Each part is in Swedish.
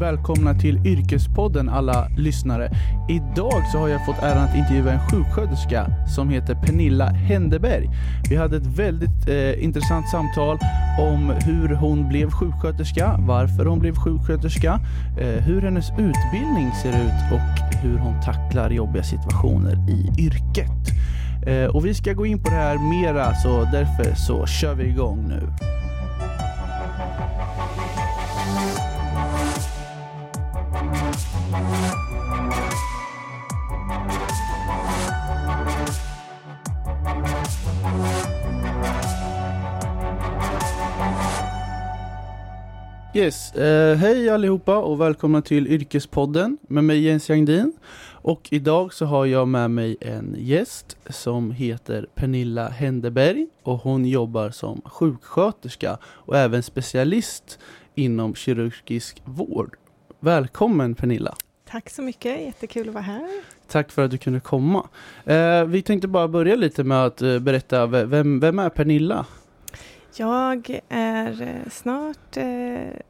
välkomna till Yrkespodden alla lyssnare. Idag så har jag fått äran att intervjua en sjuksköterska som heter Pernilla Händeberg. Vi hade ett väldigt eh, intressant samtal om hur hon blev sjuksköterska, varför hon blev sjuksköterska, eh, hur hennes utbildning ser ut och hur hon tacklar jobbiga situationer i yrket. Eh, och vi ska gå in på det här mera så därför så kör vi igång nu. Yes, eh, hej allihopa och välkomna till Yrkespodden med mig Jens Jangdin. Och idag så har jag med mig en gäst som heter Pernilla Händeberg och hon jobbar som sjuksköterska och även specialist inom kirurgisk vård. Välkommen Pernilla! Tack så mycket, jättekul att vara här. Tack för att du kunde komma. Eh, vi tänkte bara börja lite med att eh, berätta, vem, vem är Pernilla? Jag är snart eh,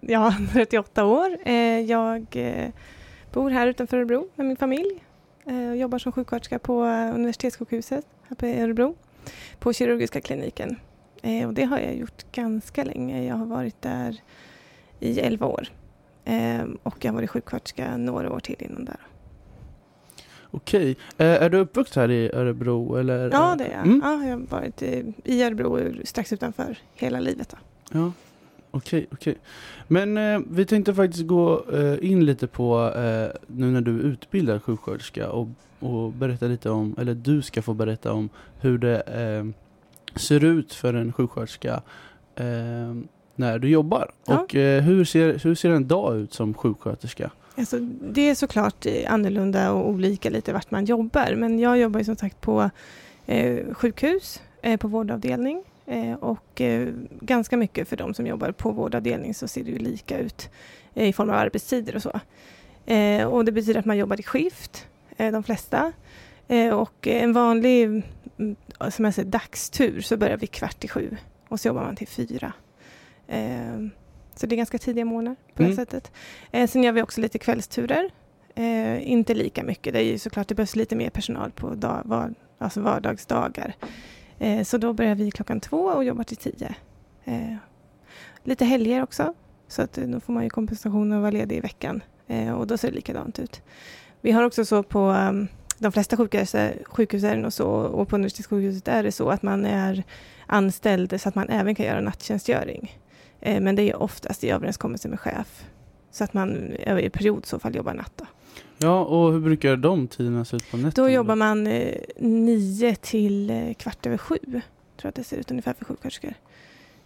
ja, 38 år. Eh, jag eh, bor här utanför Örebro med min familj eh, och jobbar som sjuksköterska på universitetssjukhuset här på Örebro, på kirurgiska kliniken. Och det har jag gjort ganska länge. Jag har varit där i 11 år och jag har varit sjuksköterska några år till innan där. Okej. är du uppvuxen här i Örebro? Eller? Ja, det är jag. Mm. Ja, jag har varit i Örebro strax utanför hela livet. Då. Ja. Okej, okej. Men eh, vi tänkte faktiskt gå eh, in lite på eh, nu när du är utbildad sjuksköterska och, och berätta lite om, eller du ska få berätta om hur det eh, ser ut för en sjuksköterska eh, när du jobbar. Ja. Och eh, hur, ser, hur ser en dag ut som sjuksköterska? Alltså, det är såklart annorlunda och olika lite vart man jobbar, men jag jobbar ju som sagt på sjukhus, på vårdavdelning och eh, ganska mycket för de som jobbar på vårdavdelning så ser det ju lika ut eh, i form av arbetstider och så. och det betyder att man jobbar i skift, de flesta. och en vanlig mm, som jag säger, dagstur så börjar vi kvart i sju och så jobbar man till fyra. så det är ganska tidiga morgnar på mm. det sättet. sen gör vi också lite kvällsturer. inte lika mycket, det är ju såklart det behövs lite mer personal på dag, var, alltså vardagsdagar. Eh, så då börjar vi klockan två och jobbar till tio. Eh, lite helger också, så att eh, då får man ju kompensation och vara ledig i veckan. Eh, och då ser det likadant ut. Vi har också så på um, de flesta sjukhusen och, så, och på universitetssjukhuset är det så att man är anställd så att man även kan göra nattjänstgöring. Eh, men det är oftast i överenskommelse med chef. Så att man i period så fall jobbar natt. Då. Ja, och hur brukar de tiderna se ut på nätterna? Då jobbar man eh, nio till eh, kvart över sju. Tror jag att det ser ut ungefär för sjuksköterskor.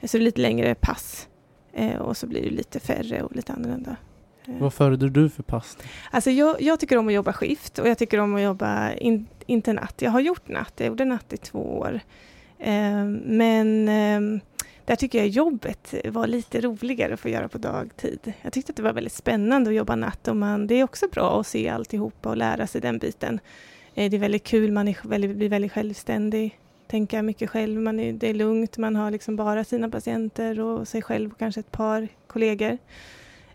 Så det är lite längre pass. Eh, och så blir det lite färre och lite annorlunda. Eh. Vad föredrar du för pass? Alltså jag, jag, tycker om att jobba skift och jag tycker om att jobba, in, inte natt. Jag har gjort natt, jag gjorde natt i två år. Eh, men ehm, där tycker jag jobbet var lite roligare att få göra på dagtid. Jag tyckte att det var väldigt spännande att jobba natt och man, det är också bra att se alltihopa och lära sig den biten. Eh, det är väldigt kul, man är väldigt, blir väldigt självständig, tänka mycket själv, man är, det är lugnt, man har liksom bara sina patienter och sig själv och kanske ett par kollegor.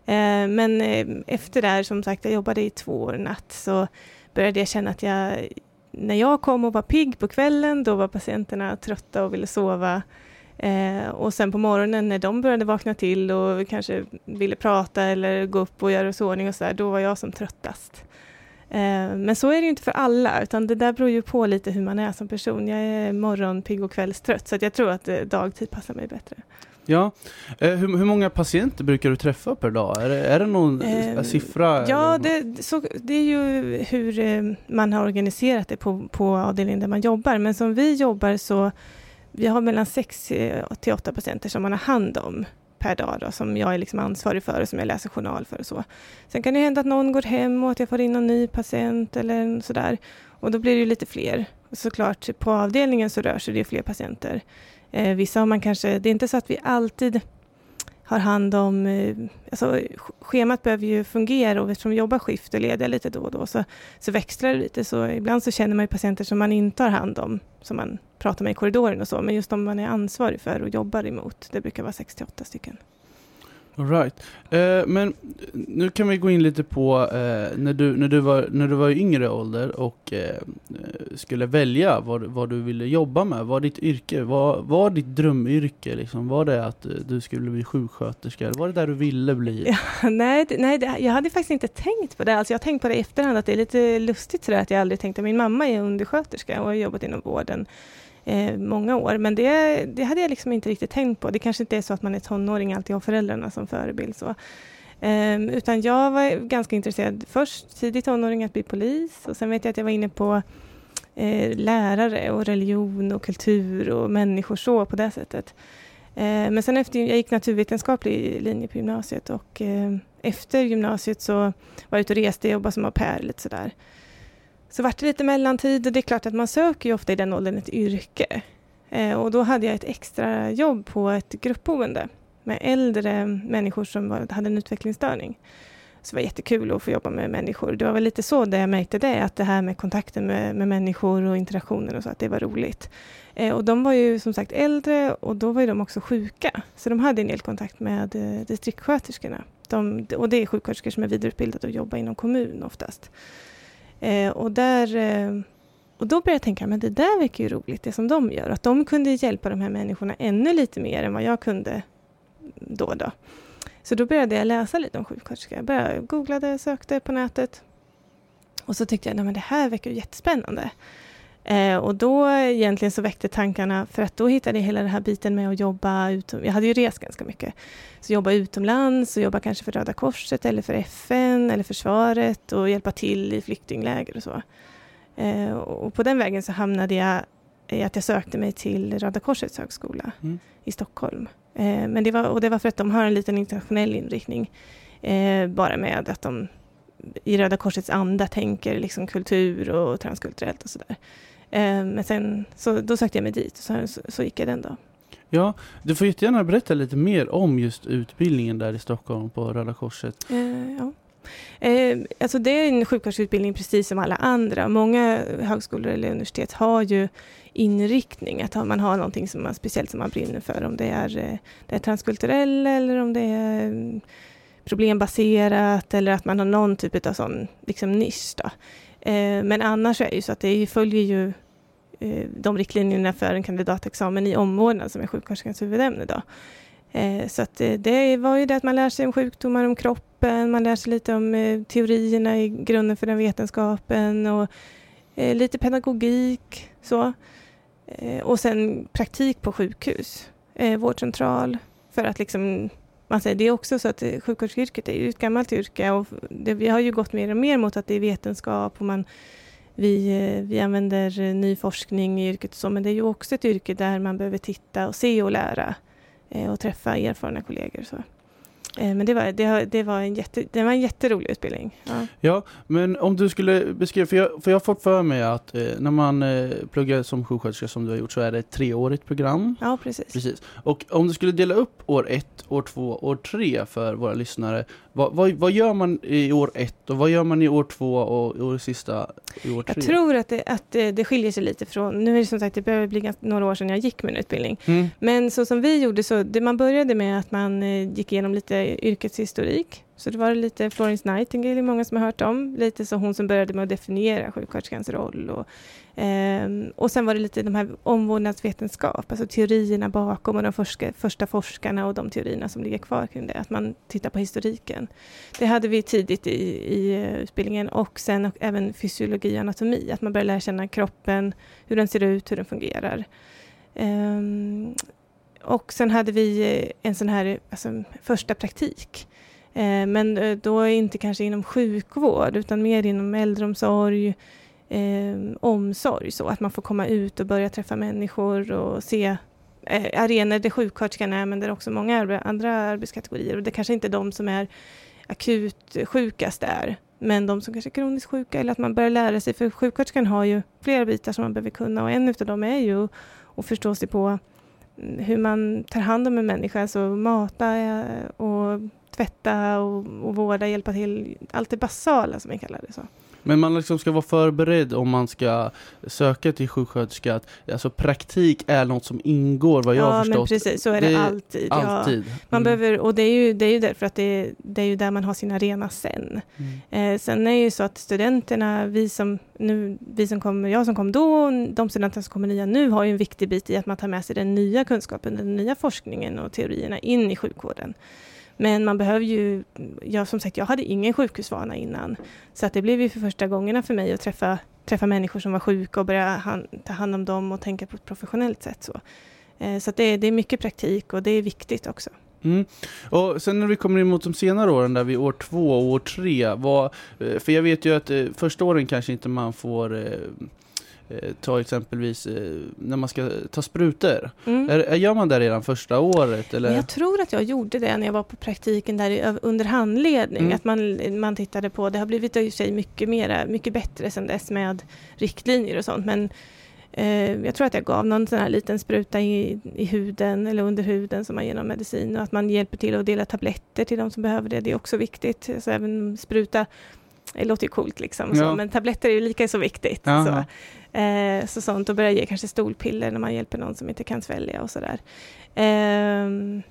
Eh, men eh, efter det här, som sagt, jag jobbade i två år natt, så började jag känna att jag, när jag kom och var pigg på kvällen, då var patienterna trötta och ville sova. Eh, och sen på morgonen när de började vakna till och kanske ville prata eller gå upp och göra sig ordning och så där, då var jag som tröttast. Eh, men så är det inte för alla, utan det där beror ju på lite hur man är som person. Jag är morgonpigg och kvällstrött, så jag tror att eh, dagtid passar mig bättre. Ja, eh, hur, hur, många patienter brukar du träffa per dag? Är det, är det någon eh, siffra? Ja, det, så, det är ju hur eh, man har organiserat det på, på avdelningen där man jobbar. Men som vi jobbar så vi har mellan 6 eh, till 8 patienter som man har hand om per dag då, som jag är liksom ansvarig för och som jag läser journal för och så. Sen kan det hända att någon går hem och att jag får in någon ny patient eller sådär. Och då blir det ju lite fler. Och såklart, på avdelningen så rör sig det fler patienter. Eh, vissa har man kanske, det är inte så att vi alltid har hand om... Eh, alltså, schemat behöver ju fungera och eftersom vi jobbar skift och lediga lite då och då så, så växlar det lite. Så ibland så känner man ju patienter som man inte har hand om, som man pratar med i korridoren och så. Men just de man är ansvarig för och jobbar emot, det brukar vara 68 stycken. All right. Eh, men nu kan vi gå in lite på eh, när, du, när, du var, när du var i yngre ålder och eh, eh skulle välja vad, vad du ville jobba med. Vad ditt yrke? Vad var ditt drömyrke? Liksom? Var det att eh, du skulle bli sjuksköterska? Var det där du ville bli? Ja, nej, nej det, jag hade faktiskt inte tänkt på det. Alltså jag har tänkt på det i efterhand att det är lite lustigt sådär att jag aldrig tänkte. Min mamma är undersköterska och har jobbat inom vården eh, många år. Men det, det hade jag liksom inte riktigt tänkt på. Det kanske inte är så att man är tonåring alltid har föräldrarna som förebild. Så. Eh, utan jag var ganska intresserad först, tidigt tonåring, att bli polis. Och sen vet jag att jag var inne på eh, lärare och religion och kultur och människor så på det sättet. Eh, men sen efter, jag gick naturvetenskaplig linje på gymnasiet och eh, efter gymnasiet så var jag ute och reste och jobbade som au pair lite sådär. Så vart det lite mellantid och det är klart att man söker ju ofta i den åldern ett yrke. Eh, och då hade jag ett extra jobb på ett gruppboende med äldre människor som var, hade en utvecklingsstörning. Så det var jättekul att få jobba med människor. Det var väl lite så det jag märkte det, att det här med kontakten med, med människor och interaktionen och så, att det var roligt. Eh, och de var ju som sagt äldre och då var ju de också sjuka. Så de hade en del kontakt med eh, distriktssköterskorna. De, och det är sjuksköterskor som är vidareutbildade och jobbar inom kommun oftast. Eh, och, där, eh, och då började jag tänka, men det där verkar ju roligt, det som de gör. Att de kunde hjälpa de här människorna ännu lite mer än vad jag kunde då då. Så då började jag läsa lite om sjuksköterskor. Jag började googlade, sökte på nätet. Och så tyckte jag, nej men det här verkar ju jättespännande. Eh, och då egentligen så väckte tankarna, för att då hittade jag hela den här biten med att jobba utom, Jag hade ju rest ganska mycket. Så jobba utomlands och jobba kanske för Röda Korset eller för FN eller försvaret och hjälpa till i flyktingläger och så. Eh, och på den vägen så hamnade jag i att jag sökte mig till Röda Korsets högskola mm. i Stockholm. Eh, men det var, och det var för att de har en liten internationell inriktning. Eh, bara med att de i Röda Korsets anda tänker liksom kultur och transkulturellt och sådär. Eh, men sen, så då sökte jag mig dit och så, så, så gick jag den då. Ja, du får jättegärna berätta lite mer om just utbildningen där i Stockholm på Röda Korset. Eh, ja. Eh, alltså det är en sjuksköterskeutbildning precis som alla andra. Många högskolor eller universitet har ju inriktning, att man har någonting som man, speciellt som man brinner för, om det är, eh, det är transkulturell eller om det är mm, problembaserat eller att man har någon typ av sån liksom nisch. Då. Eh, men annars är det ju så att det följer ju eh, de riktlinjerna för en kandidatexamen i omvårdnad som är sjuksköterskans huvudämne. Då. Eh, så att eh, det var ju det att man lär sig om sjukdomar, om kroppen, man lär sig lite om eh, teorierna i grunden för den vetenskapen och eh, lite pedagogik. Så. Och sen praktik på sjukhus, vårdcentral, för att liksom man säger, det är också så att eh, sjuksköterskeyrket är ett gammalt yrke och det, vi har ju gått mer och mer mot att det är vetenskap och man, vi, eh, vi använder eh, ny forskning i yrket och så, men det är ju också ett yrke där man behöver titta och se och lära och träffa erfarna kollegor. Så. Eh, men det var, det, det, var en jätte, det var en jätterolig utbildning. Ja. ja, men om du skulle beskriva, för jag, för jag fått för mig att eh, när man eh, pluggar som sjuksköterska som du har gjort så är det ett treårigt program. Ja, precis. precis. Och om du skulle dela upp år ett, år två, år tre för våra lyssnare, vad, vad, vad gör man i år ett och vad gör man i år två och, och sista i år tre? Jag tror att det, att det skiljer sig lite från, nu är det som sagt, det börjar bli några år sedan jag gick min utbildning. Mm. Men så som vi gjorde så, det, man började med att man eh, gick igenom lite yrkeshistorik. Så det var lite Florence Nightingale, många som har hört om. Lite så hon som började med att definiera sjuksköterskans roll och eh, och sen var det lite de här omvårdnadsvetenskap, alltså teorierna bakom och de forska, första forskarna och de teorierna som ligger kvar kring det, att man tittar på historiken. Det hade vi tidigt i, i eh, utbildningen och sen och även fysiologi och anatomi, att man börjar lära känna kroppen, hur den ser ut, hur den fungerar. Um, och sen hade vi eh, en sån här alltså, första praktik. Eh, men eh, då inte kanske inom sjukvård utan mer inom äldreomsorg, eh, omsorg, så att man får komma ut och börja träffa människor och se eh, arenor där sjuksköterskan är, men där också många andra arbetskategorier. Och det kanske inte är de som är akut sjukast där, men de som kanske är kroniskt sjuka, eller att man börjar lära sig, för sjuksköterskan har ju flera bitar som man behöver kunna, och en av dem är ju att förstå sig på hur man tar hand om en människa, alltså mata eh, och tvätta och, och vårda, hjälpa till, allt det basala som vi kallar det så. Men man liksom ska vara förberedd om man ska söka till sjuksköterska. Att, alltså praktik är något som ingår vad jag ja, har förstått. men precis, så är det, Det alltid. Alltid. Ja. Man Mm. behöver, och det är ju, det är ju därför att det, det är ju där man har sin arena sen. Mm. Eh, sen är det ju så att studenterna, vi som, nu, vi som kom, jag som kom då, de studenterna som kommer nya nu, har ju en viktig bit i att man tar med sig den nya kunskapen, den nya forskningen och teorierna in i sjukvården. Men man behöver ju, jag, som sagt, jag hade ingen sjukhusvana innan. Så att det blev ju för första gångerna för mig att träffa, träffa människor som var sjuka och börja han, ta hand om dem och tänka på ett professionellt sätt. Så, eh, så att det, det är mycket praktik och det är viktigt också. Mm. Och sen när vi kommer in mot de senare åren, där vid år två och år tre, vad, eh, för jag vet ju att eh, första åren kanske inte man får eh, ta exempelvis eh, när man ska ta sprutor. Mm. Är, gör man det redan första året? Eller? Jag tror att jag gjorde det när jag var på praktiken där under handledning. Mm. Att man, man tittade på, det har blivit i sig mycket, mera, mycket bättre sen dess med riktlinjer och sånt. Men eh, jag tror att jag gav någon sån här liten spruta i, i huden eller under huden som man ger någon medicin. Och att man hjälper till att dela tabletter till de som behöver det. Det är också viktigt. Så även spruta, det låter ju coolt liksom. Så, Ja. men tabletter är ju lika så viktigt. Så. Eh, så sånt, och börja ge kanske stolpiller när man hjälper någon som inte kan svälja och sådär. Ehm,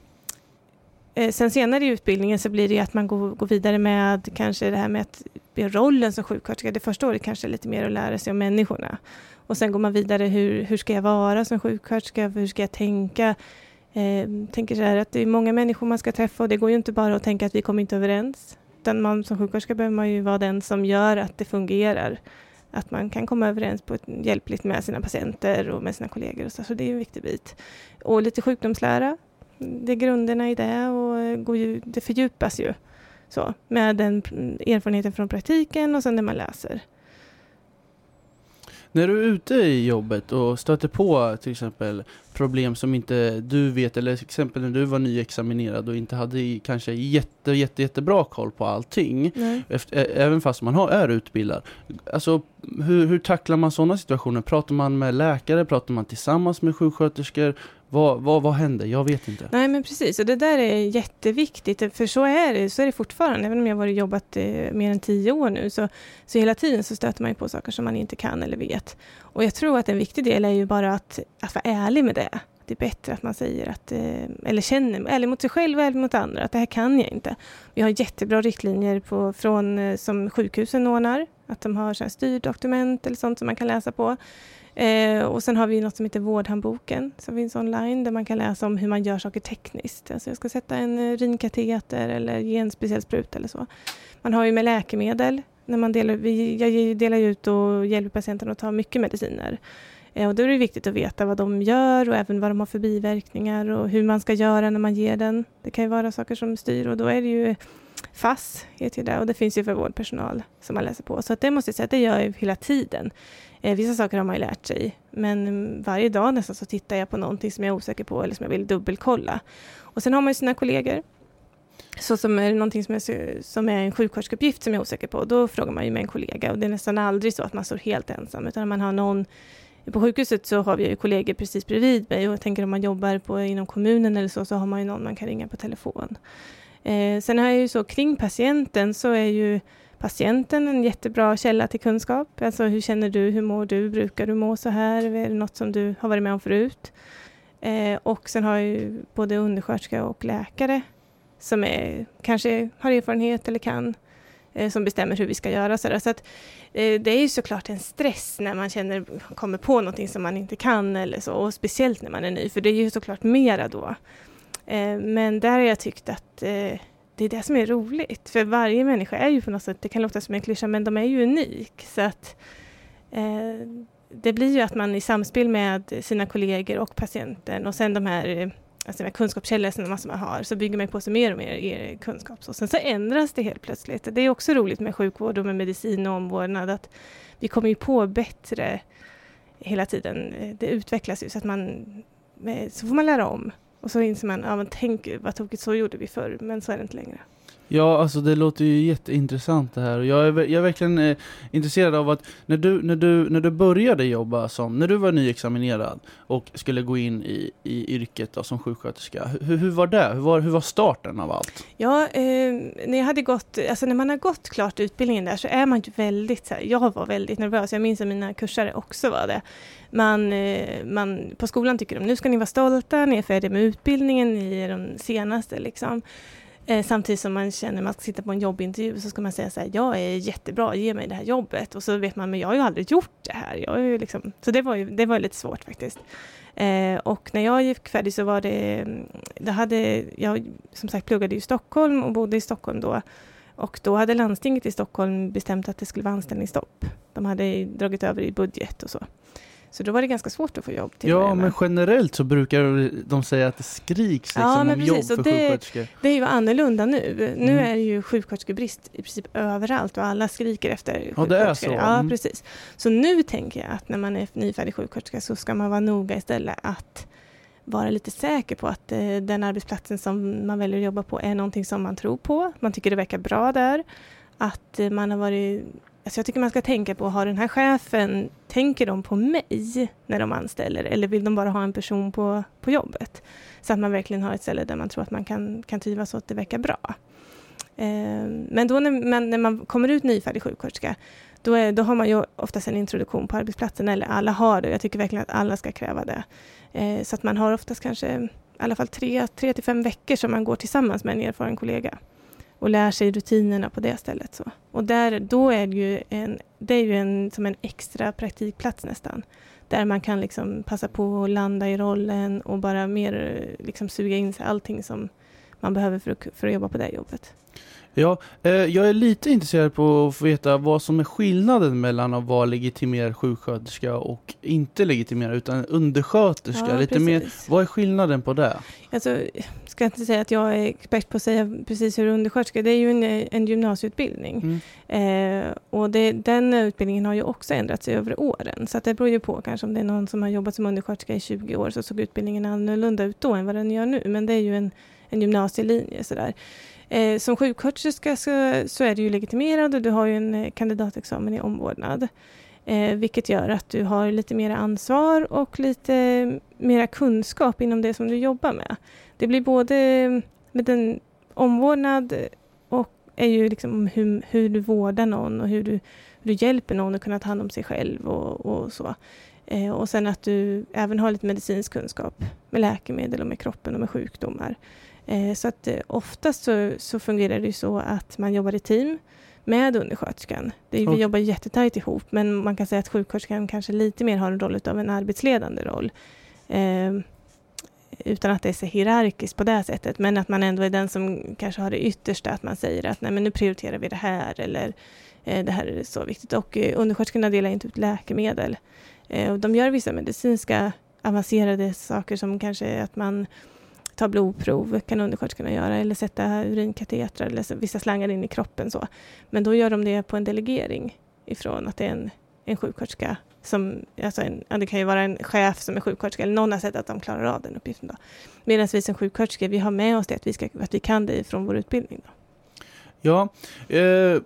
eh, sen senare i utbildningen så blir det att man går, går vidare med kanske det här med att rollen som sjuksköterska. Det första året kanske lite mer att lära sig om människorna. Och sen går man vidare, hur, hur ska jag vara som sjuksköterska? Hur ska jag tänka? Eh, tänker så här att det är många människor man ska träffa och det går ju inte bara att tänka att vi kommer inte överens. Utan man, som sjuksköterska behöver man ju vara den som gör att det fungerar att man kan komma överens på ett hjälpligt med sina patienter och med sina kollegor. Och så, så det är en viktig bit. Och lite sjukdomslära, det är grunderna i det och går ju, det fördjupas ju så, med den erfarenheten från praktiken och sen det man läser. När du är ute i jobbet och stöter på till exempel problem som inte du vet, eller till exempel när du var nyexaminerad och inte hade kanske jätte, jätte, jättebra koll på allting, efter, även fast man har, är utbildad. Alltså, hur, hur tacklar man sådana situationer? Pratar man med läkare? Pratar man tillsammans med sjuksköterskor? Vad, vad, vad händer? Jag vet inte. Nej men precis, och det där är jätteviktigt, för så är det, så är det fortfarande. Även om jag har jobbat eh, mer än tio år nu, så, så hela tiden så stöter man ju på saker som man inte kan eller vet. Och jag tror att en viktig del är ju bara att, att vara ärlig med det. Det är bättre att man säger att, eh, eller känner, ärlig mot sig själv och ärlig mot andra, att det här kan jag inte. Vi har jättebra riktlinjer på, från, eh, som sjukhusen ordnar, att de har så här styrdokument eller sånt som man kan läsa på. Eh, och sen har vi något som heter Vårdhandboken som finns online där man kan läsa om hur man gör saker tekniskt. Alltså jag ska sätta en urinkateter rinkateter eller ge en speciell spruta eller så. Man har ju med läkemedel, när man delar, vi, jag delar ju ut och hjälper patienten att ta mycket mediciner. Eh, och då är det viktigt att veta vad de gör och även vad de har för biverkningar och hur man ska göra när man ger den. Det kan ju vara saker som styr och då är det ju FASS heter det och det finns ju för vårdpersonal som man läser på. Så att det måste jag säga att det gör jag hela tiden. Eh, vissa saker har man ju lärt sig, men varje dag nästan så tittar jag på någonting som jag är osäker på eller som jag vill dubbelkolla. Och sen har man ju sina kollegor. Så som är det någonting som är, som är en sjuksköterskeuppgift som jag är osäker på, då frågar man ju med en kollega och det är nästan aldrig så att man står helt ensam utan man har någon på sjukhuset så har vi ju kollegor precis bredvid mig och jag tänker om man jobbar på, inom kommunen eller så, så har man ju någon man kan ringa på telefon. Eh, sen jag ju så kring patienten så är ju patienten en jättebra källa till kunskap. Alltså hur känner du, hur mår du, brukar du må så här, är det något som du har varit med om förut? Eh, och sen har ju både undersköterska och läkare som är, kanske har erfarenhet eller kan, eh, som bestämmer hur vi ska göra. Så, så att, eh, det är ju såklart en stress när man känner, kommer på någonting som man inte kan eller så, och speciellt när man är ny, för det är ju såklart mera då. Eh, men där har jag tyckt att eh, det är det som är roligt. För varje människa är ju på något sätt, det kan låta som en klyscha, men de är ju unik. Så att eh, det blir ju att man i samspel med sina kollegor och patienten och sen de här eh, alltså de här kunskapskällorna som man har, så bygger man på sig mer och mer er kunskap. och sen så ändras det helt plötsligt. Det är också roligt med sjukvård och med medicin och omvårdnad att vi kommer ju på bättre hela tiden. Det utvecklas ju så att man, eh, så får man lära om. Och så inser man, ja men tänk vad tokigt, så gjorde vi förr, men så är det inte längre. Ja, alltså det låter ju jätteintressant det här. Jag är, jag är verkligen eh, intresserad av att när du, när, du, när du började jobba som, när du var nyexaminerad och skulle gå in i, i yrket då, som sjuksköterska, hur, hur var det? Hur var, hur var starten av allt? Ja, eh, när, jag hade gått, alltså när man har gått klart utbildningen där så är man ju väldigt, så här, jag var väldigt nervös, jag minns att mina kursare också var det. Man, eh, man, på skolan tycker de, nu ska ni vara stolta, ni är färdiga med utbildningen, ni är de senaste liksom. Eh, samtidigt som man känner man ska sitta på en jobbintervju så ska man säga så här, jag är jättebra, ge mig det här jobbet. Och så vet man, men jag har ju aldrig gjort det här. Jag är ju liksom, så det var ju det var lite svårt faktiskt. Eh, och när jag gick färdigt så var det, då hade, jag som sagt pluggade i Stockholm och bodde i Stockholm då. Och då hade landstinget i Stockholm bestämt att det skulle vara anställningsstopp. De hade dragit över i budget och så. Så då var det ganska svårt att få jobb. Till ja, men generellt så brukar de säga att det skriks liksom, ja, om precis. jobb för det, sjuksköterskor. Det är ju annorlunda nu. Nu mm. är det ju sjuksköterskebrist i princip överallt och alla skriker efter. Ja, det är så. Ja, mm. precis. Så nu tänker jag att när man är nyfärdig sjuksköterska så ska man vara noga istället att vara lite säker på att eh, den arbetsplatsen som man väljer att jobba på är någonting som man tror på. Man tycker det verkar bra där. Att eh, man har varit Alltså jag tycker man ska tänka på, har den här chefen, tänker de på mig när de anställer eller vill de bara ha en person på, på jobbet? Så att man verkligen har ett ställe där man tror att man kan, kan trivas och att det verkar bra. Eh, men då när man, när man kommer ut nyfärdig sjuksköterska, då, är, då har man ju oftast en introduktion på arbetsplatsen, eller alla har det. Jag tycker verkligen att alla ska kräva det. Eh, så att man har oftast kanske i alla fall tre, tre till fem veckor som man går tillsammans med en erfaren kollega och lär sig rutinerna på det stället. Så. Och där, då är det ju, en, det är ju en, som en extra praktikplats nästan. Där man kan liksom passa på att landa i rollen och bara mer eh, liksom suga in sig allting som man behöver för att, för att jobba på det jobbet. Ja, eh, jag är lite intresserad på att få veta vad som är skillnaden mellan att vara legitimerad sjuksköterska och inte legitimerad utan undersköterska. Ja, lite mer, vad är skillnaden på det? Alltså, jag ska inte säga att jag är expert på att säga precis hur undersköterska, det är ju en, en gymnasieutbildning. Mm. Eh, och det, den utbildningen har ju också ändrats över åren. Så det beror ju på kanske om det är någon som har jobbat som undersköterska i 20 år så såg utbildningen annorlunda ut då än vad den gör nu. Men det är ju en, en gymnasielinje sådär. Eh, som sjuksköterska så, så, är du ju legitimerad och du har ju en eh, kandidatexamen i omvårdnad. Eh, vilket gör att du har lite mer ansvar och lite mera kunskap inom det som du jobbar med. Det blir både med den omvårdnad och är ju liksom hur, hur du vårdar någon och hur du, hur du hjälper någon att kunna ta hand om sig själv och, och så. Eh, och sen att du även har lite medicinsk kunskap med läkemedel och med kroppen och med sjukdomar. Eh, så att eh, oftast så, så, fungerar det så att man jobbar i team med undersköterskan. Det är, Vi jobbar jättetajt ihop men man kan säga att sjuksköterskan kanske lite mer har en roll av en arbetsledande roll. Eh, utan att det är så hierarkiskt på det sättet, men att man ändå är den som kanske har det yttersta, att man säger att nej men nu prioriterar vi det här eller eh, det här är så viktigt. Och eh, undersköterskorna delar inte ut läkemedel. Eh, och de gör vissa medicinska avancerade saker som kanske att man ta blodprov kan undersköterskorna göra eller sätta urinkatetrar eller vissa slangar in i kroppen. så. Men då gör de det på en delegering ifrån att det är en, en sjuksköterska som, alltså en, det kan ju vara en chef som är sjuksköterska eller någon har sett att de klarar av den uppgiften. Medan vi som sjuksköterskor, vi har med oss det att vi, ska, att vi kan det från vår utbildning. Då. Ja, eh,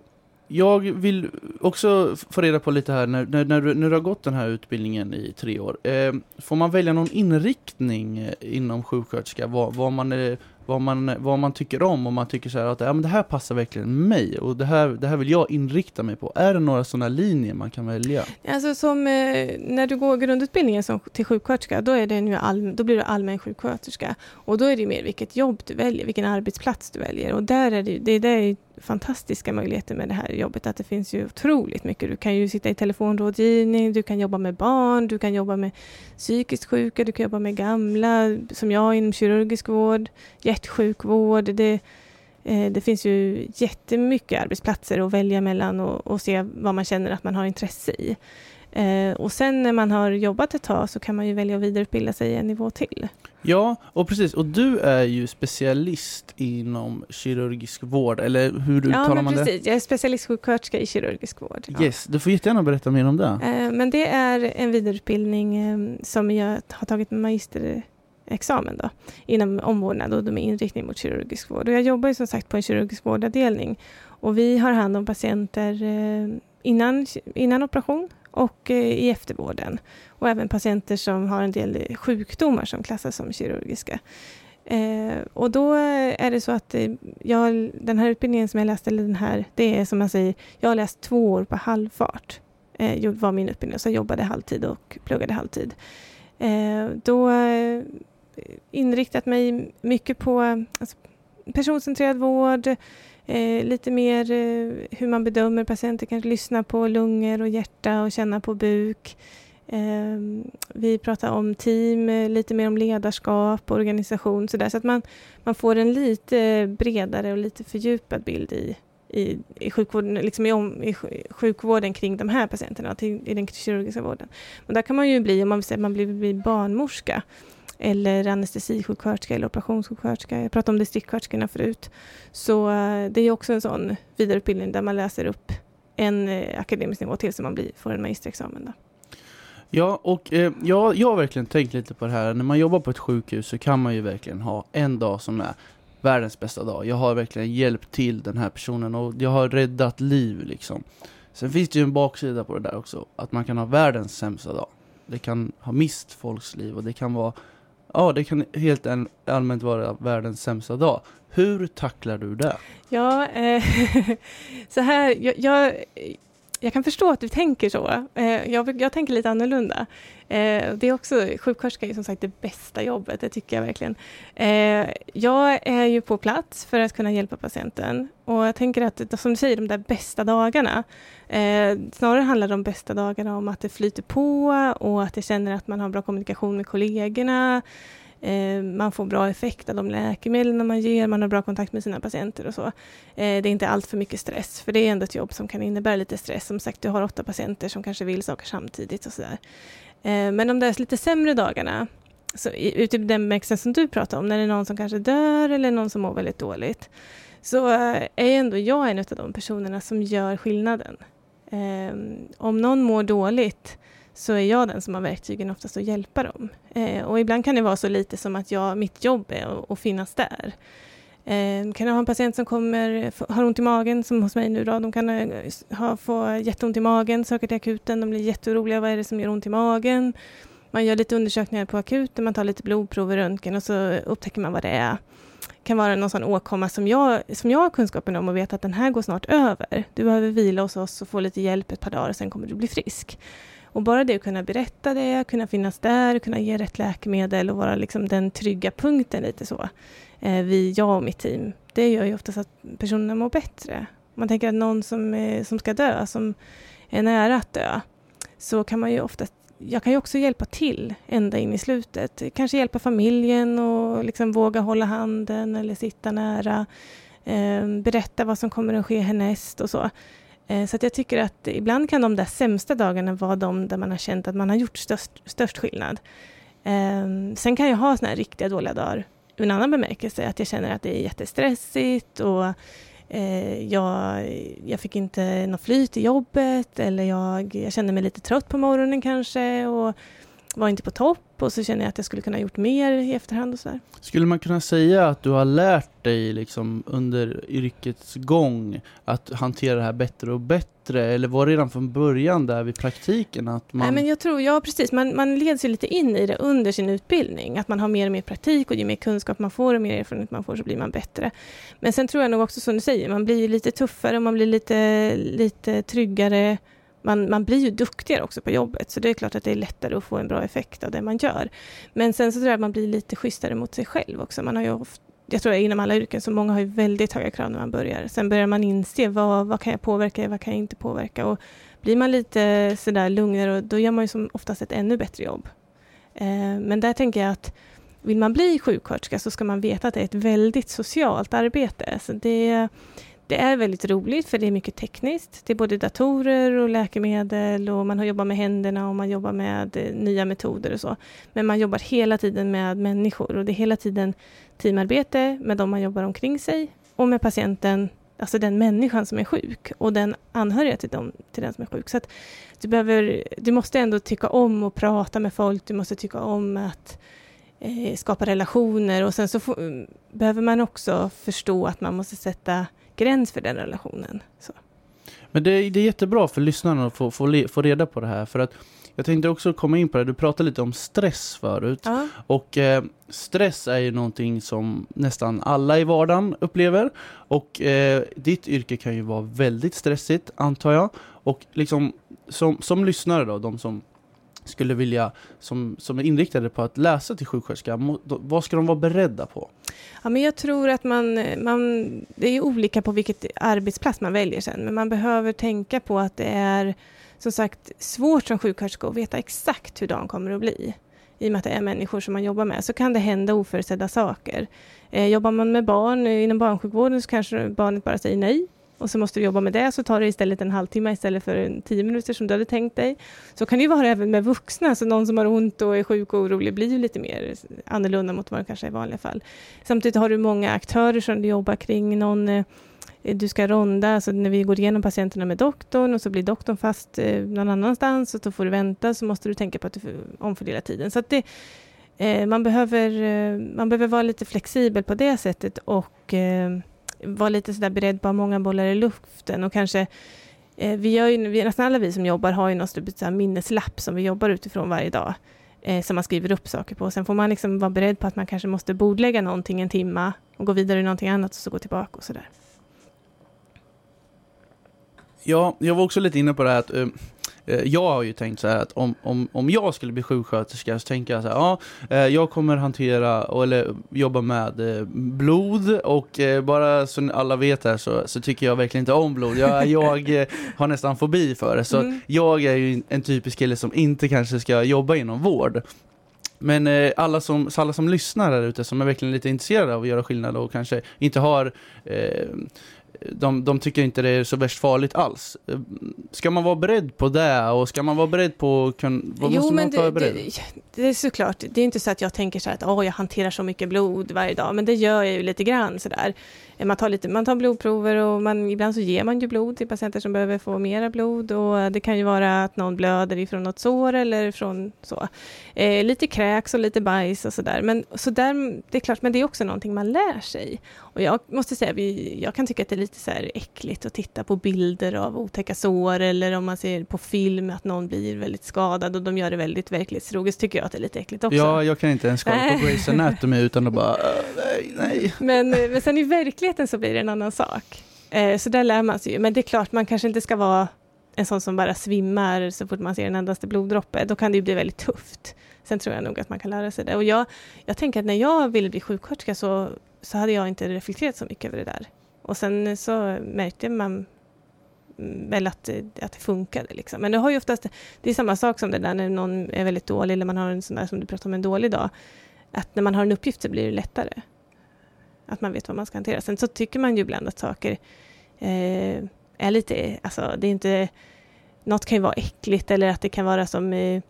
jag vill också få reda på lite här, när, när, när, du, när du har gått den här utbildningen i tre år, eh, får man välja någon inriktning eh, inom sjuksköterska? Vad, vad, man, är, vad, man, vad man tycker om, och man tycker så här att ja, men det här passar verkligen mig och det här, det här vill jag inrikta mig på. Är det några sådana linjer man kan välja? Alltså som eh, när du går grundutbildningen som, till sjuksköterska, då, är det nu all, då blir du allmän sjuksköterska. Och då är det mer vilket jobb du väljer, vilken arbetsplats du väljer. Och där är det, det, det är fantastiska möjligheter med det här jobbet, att det finns ju otroligt mycket. Du kan ju sitta i telefonrådgivning, du kan jobba med barn, du kan jobba med psykiskt sjuka, du kan jobba med gamla, som jag inom kirurgisk vård, hjärtsjukvård. Det, eh, det finns ju jättemycket arbetsplatser att välja mellan och, och se vad man känner att man har intresse i. Eh, och sen när man har jobbat ett tag så kan man ju välja att vidareutbilda sig en nivå till. Ja, och precis. Och du är ju specialist inom kirurgisk vård, eller hur uttalar ja, men man precis. det? Jag är specialistsjuksköterska i kirurgisk vård. Ja. Yes, du får jättegärna berätta mer om det. Eh, men det är en vidareutbildning eh, som jag har tagit magister examen då, inom omvårdnad och med inriktning mot kirurgisk vård. Och jag jobbar ju som sagt på en kirurgisk vårdavdelning och vi har hand om patienter eh, innan, innan operation och eh, i eftervården. Och även patienter som har en del sjukdomar som klassas som kirurgiska. Eh, och då är det så att eh, jag, den här utbildningen som jag läste, eller den här, det är som man säger, jag har läst två år på halvfart. Eh, var min utbildning, så jag jobbade halvtid och pluggade halvtid. Eh, då eh, inriktat mig mycket på alltså, personcentrerad vård, eh, lite mer eh, hur man bedömer patienter, kanske lyssna på lungor och hjärta och känna på buk. Eh, vi pratar om team, eh, lite mer om ledarskap, och organisation sådär, så att man, man får en lite bredare och lite fördjupad bild i, i, i, sjukvården, liksom i, om, i sjukvården kring de här patienterna, till, i den kirurgiska vården. Men där kan man ju bli, om man vill säga man blir, blir barnmorska, eller anestesisjuksköterska eller operationssjuksköterska. Jag pratade om distriktssköterskorna förut. Så eh, det är också en sån vidareutbildning där man läser upp en eh, akademisk nivå till så man blir, får en magisterexamen. Då. Ja, och eh, jag, jag har verkligen tänkt lite på det här. När man jobbar på ett sjukhus så kan man ju verkligen ha en dag som är världens bästa dag. Jag har verkligen hjälpt till den här personen och jag har räddat liv liksom. Sen finns det ju en baksida på det där också, att man kan ha världens sämsta dag. Det kan ha mist folks liv och det kan vara Ja, det kan helt allmänt vara världens sämsta dag. Hur tacklar du det? Ja, eh, så här, jag, jag, jag, kan förstå att du tänker så. Eh, jag, jag, tänker lite annorlunda. Eh, det är också, sjuksköterska är som sagt det bästa jobbet, det tycker jag verkligen. Eh, jag är ju på plats för att kunna hjälpa patienten och jag tänker att, som du säger, de där bästa dagarna, snarare handlar de bästa dagarna om att det flyter på och att jag känner att man har bra kommunikation med kollegorna, Eh, man får bra effekt av de läkemedel man ger, man har bra kontakt med sina patienter och så. Eh, det är inte allt för mycket stress, för det är ändå ett jobb som kan innebära lite stress. Som sagt, du har åtta patienter som kanske vill saker samtidigt och sådär. Eh, men de där lite sämre dagarna, så, ute i den bemärkelsen som du pratar om, när det är någon som kanske dör eller någon som mår väldigt dåligt, så eh, är ändå jag en av de personerna som gör skillnaden. Eh, om någon mår dåligt så är jag den som har verktygen oftast att hjälpa dem. Eh, och ibland kan det vara så lite som att jag, mitt jobb är att, finnas där. Eh, kan jag ha en patient som kommer, har ont i magen, som hos mig nu då, de kan eh, ha, få jätteont i magen, söker till akuten, de blir jätteoroliga, vad är det som gör ont i magen? Man gör lite undersökningar på akuten, man tar lite blodprover, röntgen och så upptäcker man vad det är. Det kan vara någon sån åkomma som jag, som jag har kunskapen om och vet att den här går snart över. Du behöver vila hos oss och få lite hjälp ett par dagar, och sen kommer du bli frisk. Och bara det att kunna berätta det, kunna finnas där, kunna ge rätt läkemedel och vara liksom den trygga punkten lite så. Eh, vi, jag och mitt team, det gör ju oftast att personerna mår bättre. Man tänker att någon som, är, som ska dö, som är nära att dö, så kan man ju oftast jag kan ju också hjälpa till ända in i slutet. Kanske hjälpa familjen och liksom våga hålla handen eller sitta nära. Eh, berätta vad som kommer att ske härnäst och så. Eh, så att jag tycker att ibland kan de där sämsta dagarna vara de där man har känt att man har gjort störst, störst skillnad. Ehm, sen kan jag ha såna här riktiga dåliga dagar ur en annan bemärkelse, att jag känner att det är jättestressigt och eh, jag, jag fick inte något flyt i jobbet eller jag, jag kände mig lite trött på morgonen kanske och var inte på topp och så känner jag att jag skulle kunna gjort mer i efterhand och sådär. Skulle man kunna säga att du har lärt dig liksom under yrkets gång att hantera det här bättre och bättre? Eller var det redan från början där vid praktiken? Att man... Nej, men jag tror, ja precis, man, man leds ju lite in i det under sin utbildning. Att man har mer och mer praktik och ju mer kunskap man får och mer erfarenhet man får så blir man bättre. Men sen tror jag nog också som du säger, man blir lite tuffare och man blir lite, lite tryggare man, man blir ju duktigare också på jobbet, så det är klart att det är lättare att få en bra effekt av det man gör. Men sen så tror jag att man blir lite schysstare mot sig själv också. Man har ju ofta, jag tror att inom alla yrken, så många har ju väldigt höga krav när man börjar. Sen börjar man inse vad, vad kan jag påverka, vad kan jag inte påverka? Och blir man lite sådär lugnare, då gör man ju som oftast ett ännu bättre jobb. Eh, men där tänker jag att vill man bli sjuksköterska så ska man veta att det är ett väldigt socialt arbete. Så det det är väldigt roligt för det är mycket tekniskt. Det är både datorer och läkemedel och man har jobbat med händerna och man jobbar med eh, nya metoder och så. Men man jobbar hela tiden med människor och det är hela tiden teamarbete med de man jobbar omkring sig och med patienten, alltså den människan som är sjuk och den anhöriga till, dem, till den som är sjuk. Så att du, behöver, du måste ändå tycka om att prata med folk, du måste tycka om att eh, skapa relationer och sen så får, mm, behöver man också förstå att man måste sätta gräns för den relationen. Så. Men det är, det är jättebra för lyssnarna att få, få, få reda på det här för att jag tänkte också komma in på det, du pratade lite om stress förut. Ja. Och eh, stress är ju någonting som nästan alla i vardagen upplever. Och eh, ditt yrke kan ju vara väldigt stressigt, antar jag. Och liksom, som, som lyssnare då, de som skulle vilja, som, som är inriktade på att läsa till sjuksköterska, vad ska de vara beredda på? Ja, men jag tror att man, man, det är olika på vilket arbetsplats man väljer sen, men man behöver tänka på att det är som sagt svårt som sjuksköterska att veta exakt hur dagen kommer att bli. I och med att det är människor som man jobbar med så kan det hända oförutsedda saker. Eh, jobbar man med barn inom barnsjukvården så kanske barnet bara säger nej och så måste du jobba med det så tar det istället en halvtimme istället för en tio minuter som du hade tänkt dig. Så kan det ju vara även med vuxna, så någon som har ont och är sjuk och orolig blir ju lite mer annorlunda mot vad det kanske är i vanliga fall. Samtidigt har du många aktörer som du jobbar kring, någon eh, du ska ronda, alltså när vi går igenom patienterna med doktorn och så blir doktorn fast eh, någon annanstans och då får du vänta så måste du tänka på att du omfördelar tiden. Så att det, eh, man, behöver, man behöver vara lite flexibel på det sättet och var vara lite sådär beredd på att ha många bollar i luften och kanske eh, vi gör ju, nästan alla vi som jobbar har ju någon typ av minneslapp som vi jobbar utifrån varje dag eh, som man skriver upp saker på. Sen får man liksom vara beredd på att man kanske måste bordlägga någonting en timma och gå vidare i någonting annat och så gå tillbaka och sådär. Ja, jag var också lite inne på det här att eh, jag har ju tänkt så här att om, om, om jag skulle bli sjuksköterska så tänker jag så här, ja, uh, jag kommer hantera eller jobba med uh, blod och bara så alla vet här så, så tycker jag verkligen inte om blod. Jag, jag har nästan fobi för det, så mm. jag är ju en typisk kille som inte kanske ska jobba inom vård. Men eh, alla, som, alla som lyssnar där ute som är verkligen lite intresserade av att göra skillnad och kanske inte har eh, de, de tycker inte det är så värst farligt alls. Ska man vara beredd på det och ska man vara beredd på, kan, vad jo, måste man vara beredd? Det, det, är såklart, det är inte så att jag tänker så här att oh, jag hanterar så mycket blod varje dag, men det gör jag ju lite grann sådär. Man tar, lite, man tar blodprover och man, ibland så ger man ju blod till patienter som behöver få mera blod och det kan ju vara att någon blöder ifrån något sår eller från så. Eh, lite kräks och lite bajs och sådär. Men så där, det är klart, men det är också någonting man lär sig. Och jag måste säga, vi, jag kan tycka att det är lite så här äckligt att titta på bilder av otäcka sår eller om man ser på film att någon blir väldigt skadad och de gör det väldigt verklighetstroget, tycker jag att det är lite äckligt också. Ja, jag kan inte ens kolla på Grey's Anatomy utan att bara, nej, nej. Men, men sen i verkligheten så blir det en annan sak. Eh, så där lär man sig ju, men det är klart, man kanske inte ska vara en sån som bara svimmar så fort man ser en endaste bloddroppe, då kan det ju bli väldigt tufft. Sen tror jag nog att man kan lära sig det. Och jag, jag tänker att när jag ville bli sjuksköterska så, så hade jag inte reflekterat så mycket över det där. Och sen så märkte man väl att, att det funkade. Liksom. Men det har ju oftast, det är samma sak som det där när någon är väldigt dålig, eller man har en sån där som du pratade om, en dålig dag. Att när man har en uppgift så blir det lättare. Att man vet vad man ska hantera. Sen så tycker man ju ibland att saker eh, är lite, alltså det är inte, något kan ju vara äckligt eller att det kan vara som eh,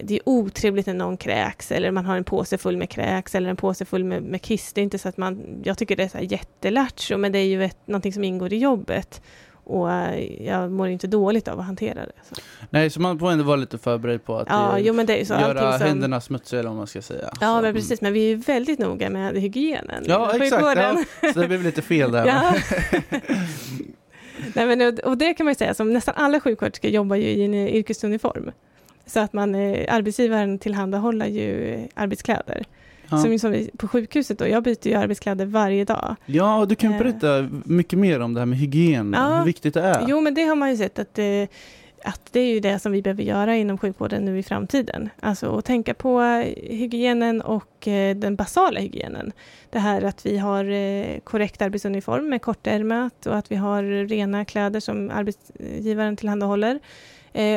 det är otrevligt när någon kräks eller man har en påse full med kräks eller en påse full med, med kiss. Det är inte så att man, jag tycker det är så jättelattjo men det är ju ett, någonting som ingår i jobbet. Och eh, jag mår inte dåligt av att hantera det. Så. Nej, så man får ändå vara lite förberedd på att ja, jo, så, göra som... händerna smutsiga eller vad man ska säga. Ja, så. men precis. Men vi är väldigt noga med hygienen. Ja, exakt. Ja, så det blev lite fel där. ja. Nej, men, och det kan man ju säga, som nästan alla sjuksköterskor jobbar ju i en yrkesuniform. Så att man, eh, arbetsgivaren tillhandahåller ju arbetskläder. Ja. Som, som på sjukhuset då, jag byter ju arbetskläder varje dag. Ja, du kan eh. berätta mycket mer om det här med hygien, ja. hur viktigt det är. Jo, men det har man ju sett att, eh, att det är ju det som vi behöver göra inom sjukvården nu i framtiden. Alltså att tänka på hygienen och eh, den basala hygienen. Det här att vi har korrekt arbetsuniform med kortärmat och att vi har rena kläder som arbetsgivaren tillhandahåller.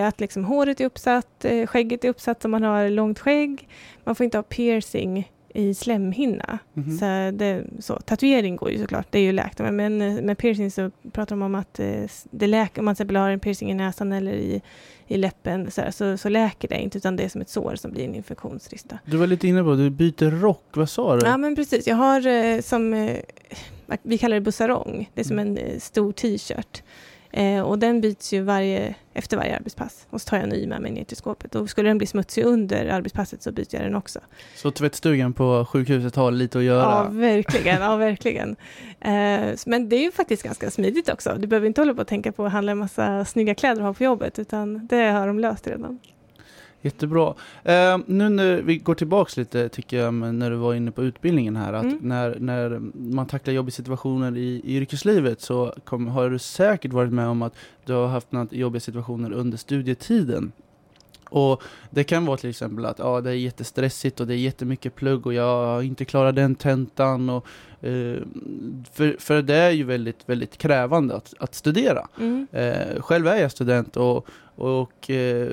att liksom håret är uppsatt, skägget är uppsatt om man har långt skägg. Man får inte ha piercing i slemhinna. Mm -hmm. så det, så, tatuering går ju såklart, det är ju läkt. Men med piercing så pratar de om att eh, det läker, om man till exempel har en piercing i näsan eller i, i läppen så, så, så, läker det inte, utan det är som ett sår som blir en infektionsrisk. Du var lite inne på du byter rock, vad sa du? Ja men precis, jag har eh, som, eh, vi kallar det bussarong, det är som mm. en stor t-shirt. Eh, och den byts ju varje, efter varje arbetspass. Och så tar jag en ny med mig ner till skåpet. Och skulle den bli smutsig under arbetspasset så byter jag den också. Så tvättstugan på sjukhuset har lite att göra? Ja, verkligen. Ja, verkligen. Eh, men det är ju faktiskt ganska smidigt också. Du behöver inte hålla på att tänka på att handla en massa snygga kläder att ha på jobbet, utan det har de löst redan. Jättebra. Eh, nu när vi går tillbaks lite tycker jag när du var inne på utbildningen här att mm. när, när man tacklar jobbiga situationer i, i yrkeslivet så kom, har du säkert varit med om att du har haft några jobbiga situationer under studietiden. Och det kan vara till exempel att ja, det är jättestressigt och det är jättemycket plugg och jag har inte klarat den tentan. Och, eh, för, för det är ju väldigt, väldigt krävande att, att studera. Mm. Eh, själv är jag student och, och eh,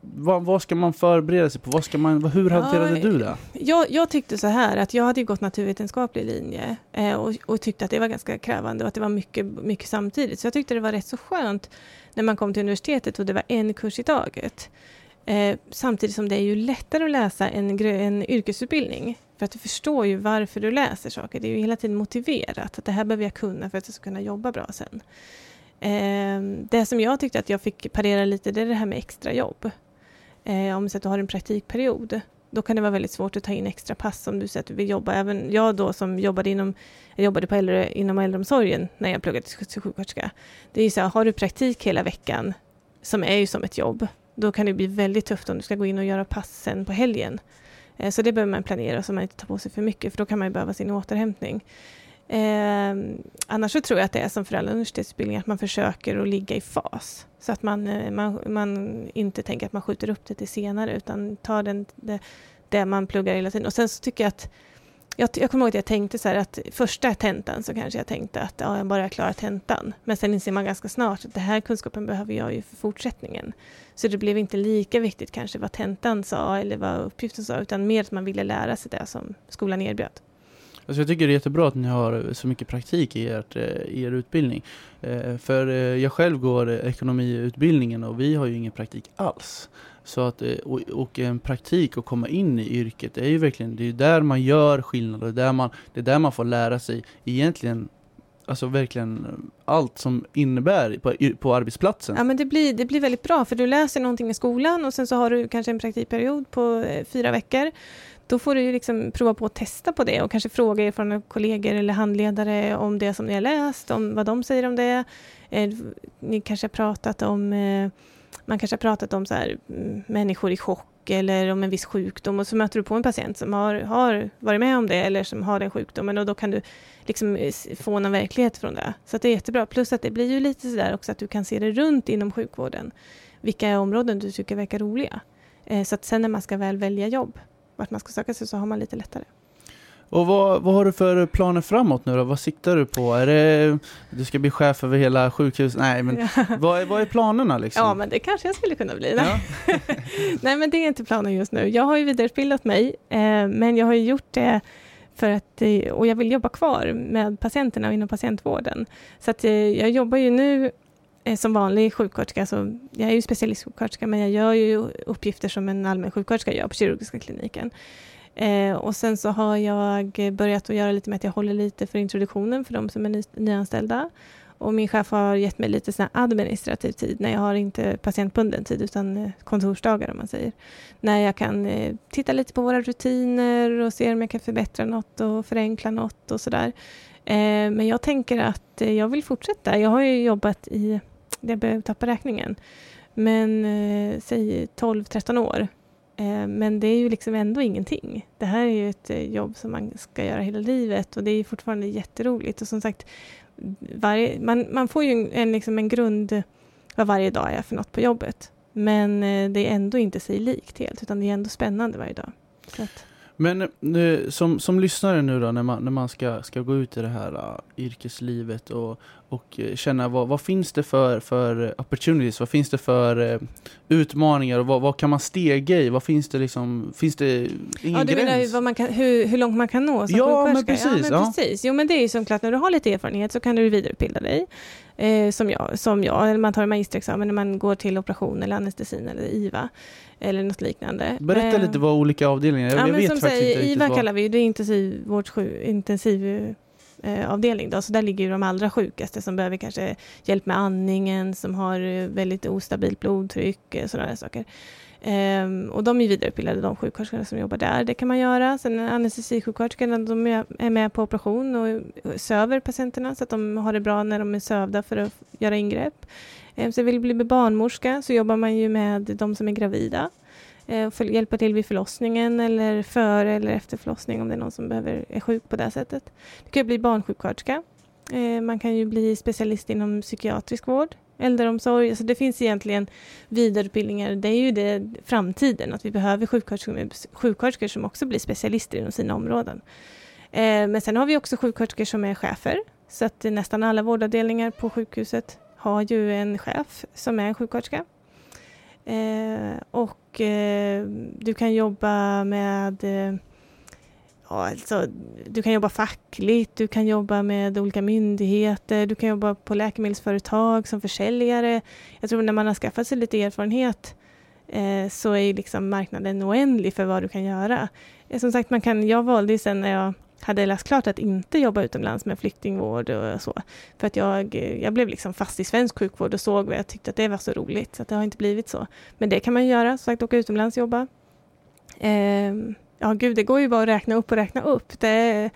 vad, vad, ska man förbereda sig på? Vad ska man, hur hanterade ja, du det? Jag, jag, tyckte så här att jag hade gått naturvetenskaplig linje eh, och, och, tyckte att det var ganska krävande och att det var mycket, mycket samtidigt. Så jag tyckte det var rätt så skönt när man kom till universitetet och det var en kurs i taget. Eh, samtidigt som det är ju lättare att läsa en, en yrkesutbildning. För att du förstår ju varför du läser saker. Det är ju hela tiden motiverat. Att det här behöver jag kunna för att jag ska kunna jobba bra sen. Eh, det som jag tyckte att jag fick parera lite, det är det här med extrajobb. Eh, om så att du har en praktikperiod, då kan det vara väldigt svårt att ta in extra pass om du säger att du vill jobba. Även jag då som jobbade inom, jag jobbade på äldre, inom äldreomsorgen när jag pluggade till sjuksköterska. Det är ju så här, har du praktik hela veckan, som är ju som ett jobb, då kan det bli väldigt tufft om du ska gå in och göra passen på helgen. Eh, så det behöver man planera så man inte tar på sig för mycket, för då kan man ju behöva sin återhämtning. Eh, annars så tror jag att det är som för alla universitetsutbildningar, att man försöker att ligga i fas. Så att man, eh, man, man inte tänker att man skjuter upp det till senare, utan tar den, det, det man pluggar hela tiden. Och sen så tycker jag att jag, jag kommer ihåg att jag tänkte så här att första tentan så kanske jag tänkte att ja, jag bara klarar tentan. Men sen inser man ganska snart att den här kunskapen behöver jag ju för fortsättningen. Så det blev inte lika viktigt kanske vad tentan sa eller vad uppgiften sa, utan mer att man ville lära sig det som skolan erbjöd. Alltså jag tycker det är jättebra att ni har så mycket praktik i, ert, eh, i er utbildning. Eh, för eh, jag själv går ekonomiutbildningen och vi har ju ingen praktik alls. Så att, och, och, en praktik och komma in i yrket, det är ju verkligen, det är där man gör skillnad, det är där man, det är där man får lära sig egentligen alltså verkligen allt som innebär på, på arbetsplatsen. Ja, men det blir, det blir väldigt bra, för du läser någonting i skolan och sen så har du kanske en praktikperiod på eh, fyra veckor då får du ju liksom prova på att testa på det och kanske fråga erfarna kollegor eller handledare om det som ni har läst, om vad de säger om det. Eh, ni kanske har pratat om, eh, man kanske har pratat om så här, mm, människor i chock eller om en viss sjukdom och så möter du på en patient som har, har varit med om det eller som har den sjukdomen och då kan du liksom eh, få någon verklighet från det. Så det är jättebra. Plus att det blir ju lite sådär också att du kan se det runt inom sjukvården. Vilka områden du tycker verkar roliga. Eh, så att sen när man ska väl välja jobb vart man ska söka sig så har man lite lättare. Och vad, vad har du för planer framåt nu då? Vad siktar du på? Är det, du ska bli chef över hela sjukhuset? Nej, men ja. vad, är, vad är planerna liksom? Ja, men det kanske jag skulle kunna bli. Ja. Nej, men det är inte planen just nu. Jag har ju vidareutbildat mig, eh, men jag har ju gjort det för att, eh, och jag vill jobba kvar med patienterna och inom patientvården. Så att eh, jag jobbar ju nu Eh, som vanlig sjuksköterska, så jag är ju specialistsjuksköterska, men jag gör ju uppgifter som en allmän sjuksköterska gör på kirurgiska kliniken. Eh, och sen så har jag börjat att göra lite med att jag håller lite för introduktionen för de som är ny, nyanställda. Och min chef har gett mig lite sån administrativ tid när jag har inte patientbunden tid utan eh, kontorsdagar om man säger. När jag kan eh, titta lite på våra rutiner och se om jag kan förbättra något och förenkla något och sådär. Eh, men jag tänker att eh, jag vill fortsätta. Jag har ju jobbat i jag börjar tappa räkningen. Men eh, säg 12-13 år. Eh, men det är ju liksom ändå ingenting. Det här är ju ett eh, jobb som man ska göra hela livet och det är fortfarande jätteroligt. Och som sagt, varje, man, man får ju en, liksom en grund vad varje dag är för något på jobbet. Men eh, det är ändå inte sig likt helt, utan det är ändå spännande varje dag. Att, men som, som lyssnare nu då när man, när man ska, ska gå ut i det här uh, yrkeslivet och, och uh, känna vad, vad finns det för, för opportunities, vad finns det för uh, utmaningar och vad, vad kan man stega i? Vad finns det liksom, finns det ingen ja, du gräns? Menar kan, hur, hur långt man kan nå som ja, men precis, ja, men ja. precis. Jo men det är ju som klart, när du har lite erfarenhet så kan du vidareutbilda dig. Eh, som, jag, som jag, eller man tar en magisterexamen när man går till operation eller anestesin eller IVA eller något liknande. Berätta eh, lite vad olika avdelningar, jag, ja, jag vet som faktiskt säger, inte IVA vad... kallar vi det, är intensivvårds, intensiv Eh, avdelning. Då. Så där ligger ju de allra sjukaste som behöver kanske hjälp med andningen, som har eh, väldigt ostabilt blodtryck, och sådana saker. Um, och de är vidareutbildade, de sjuksköterskorna som jobbar där. Det kan man göra. Sen anestesisjuksköterskorna, de är med på operation och söver patienterna så att de har det bra när de är sövda för att göra ingrepp. Um, så vill bli barnmorska så jobbar man ju med de som är gravida. Uh, hjälpa till vid förlossningen eller före eller efter förlossning om det är någon som behöver, är sjuk på det sättet. Du kan bli barnsjuksköterska. Eh, man kan ju bli specialist inom psykiatrisk vård äldreomsorg. Alltså det finns egentligen vidareutbildningar. Det är ju det framtiden, att vi behöver sjuksköterskor, sjuksköterskor som också blir specialister inom sina områden. Eh, men sen har vi också sjuksköterskor som är chefer. Så att nästan alla vårdavdelningar på sjukhuset har ju en chef som är en sjuksköterska. Eh, och eh, du kan jobba med eh, Ja, alltså, du kan jobba fackligt, du kan jobba med olika myndigheter, du kan jobba på läkemedelsföretag som försäljare. Jag tror när man har skaffat sig lite erfarenhet eh, så är liksom marknaden oändlig för vad du kan göra. Eh, som sagt, man kan, jag valde ju sen när jag hade läst klart att inte jobba utomlands med flyktingvård och så. För att jag, jag blev liksom fast i svensk sjukvård och såg vad jag tyckte att det var så roligt. Så att det har inte blivit så. Men det kan man ju göra, som sagt åka utomlands och jobba. Eh, ja gud, det går ju bara att räkna upp och räkna upp. Det är,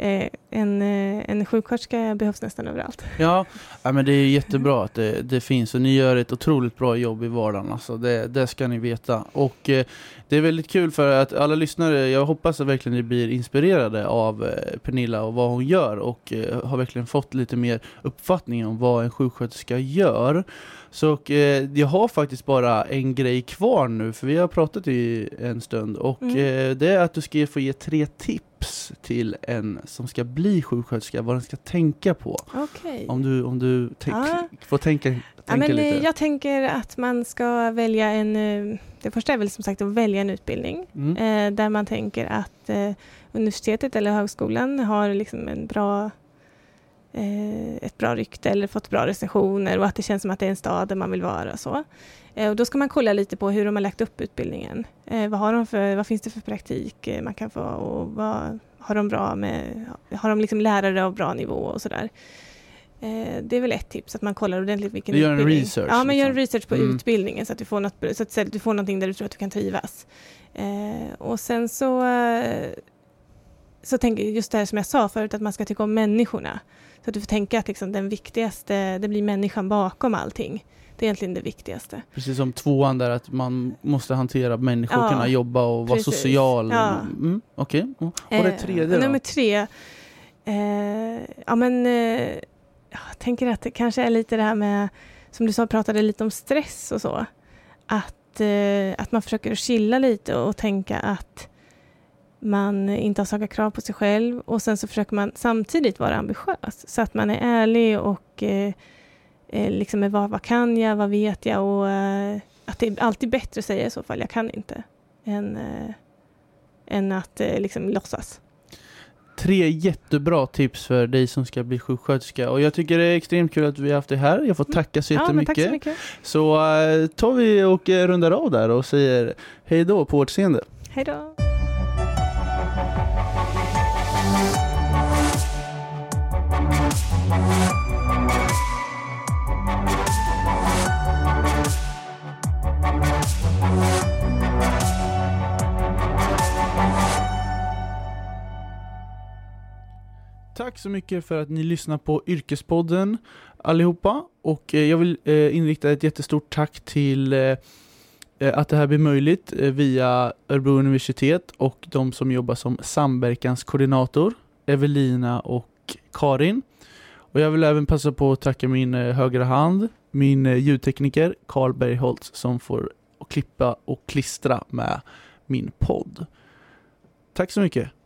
en, eh, en sjuksköterska behövs nästan överallt. Ja, ja men det är jättebra att det, det, finns och ni gör ett otroligt bra jobb i vardagen. Alltså det, det ska ni veta. Och eh, det är väldigt kul för att alla lyssnare, jag hoppas att verkligen ni blir inspirerade av eh, Pernilla och vad hon gör och eh, har verkligen fått lite mer uppfattning om vad en sjuksköterska gör. Så eh, jag har faktiskt bara en grej kvar nu, för vi har pratat i en stund och mm. eh, det är att du ska få ge tre tips till en som ska bli sjuksköterska, vad den ska tänka på. Okay. Om du, om du tänk, ja. får tänka, tänka ja, men, lite. Jag tänker att man ska välja en, eh, det första är väl som sagt att välja en utbildning mm. eh, där man tänker att eh, universitetet eller högskolan har liksom en bra eh, ett bra rykte eller fått bra recensioner och att det känns som att det är en stad där man vill vara. Så. Eh, och då ska man kolla lite på hur de har lagt upp utbildningen. Eh, vad, har de för, vad finns det för praktik eh, man kan få och vad har de bra med, har de liksom lärare av bra nivå och sådär. Eh, det är väl ett tips, att man kollar ordentligt vilken du gör utbildning. en research? Ja, man liksom. gör en research på mm. utbildningen så att, du får något, så att du får någonting där du tror att du kan trivas. Eh, och sen så, så tänker jag just det här som jag sa förut, att man ska tycka om människorna. Så att du får tänka att liksom den viktigaste, det blir människan bakom allting. Det är egentligen det viktigaste. Precis som tvåan där, att man måste hantera människor, ja, kunna jobba och vara precis. social. Ja. Mm, Okej, okay. och det tredje eh, då? Nummer tre, eh, ja men eh, jag tänker att det kanske är lite det här med, som du sa, pratade lite om stress och så. Att, eh, att man försöker chilla lite och tänka att man inte har så höga krav på sig själv och sen så försöker man samtidigt vara ambitiös så att man är ärlig och eh, eh, liksom är vad, vad kan jag, vad vet jag och eh, att det är alltid bättre att säga i så fall, jag kan inte, än, eh, än att eh, liksom låtsas. Tre jättebra tips för dig som ska bli sjuksköterska och jag tycker det är extremt kul att vi har haft dig här. Jag får mm. tacka så jättemycket. Ja, så, mycket. så uh, tar vi och rundar av där och säger hej då på återseende. Hej då. Tack så mycket för att ni lyssnar på Yrkespodden allihopa och eh, jag vill eh, inrikta ett jättestort tack till eh, att det här blir möjligt via Örebro universitet och de som jobbar som samverkanskoordinator, Evelina och Karin. Och jag vill även passa på att tacka min högra hand, min ljudtekniker Karl Bergholtz som får klippa och klistra med min podd. Tack så mycket!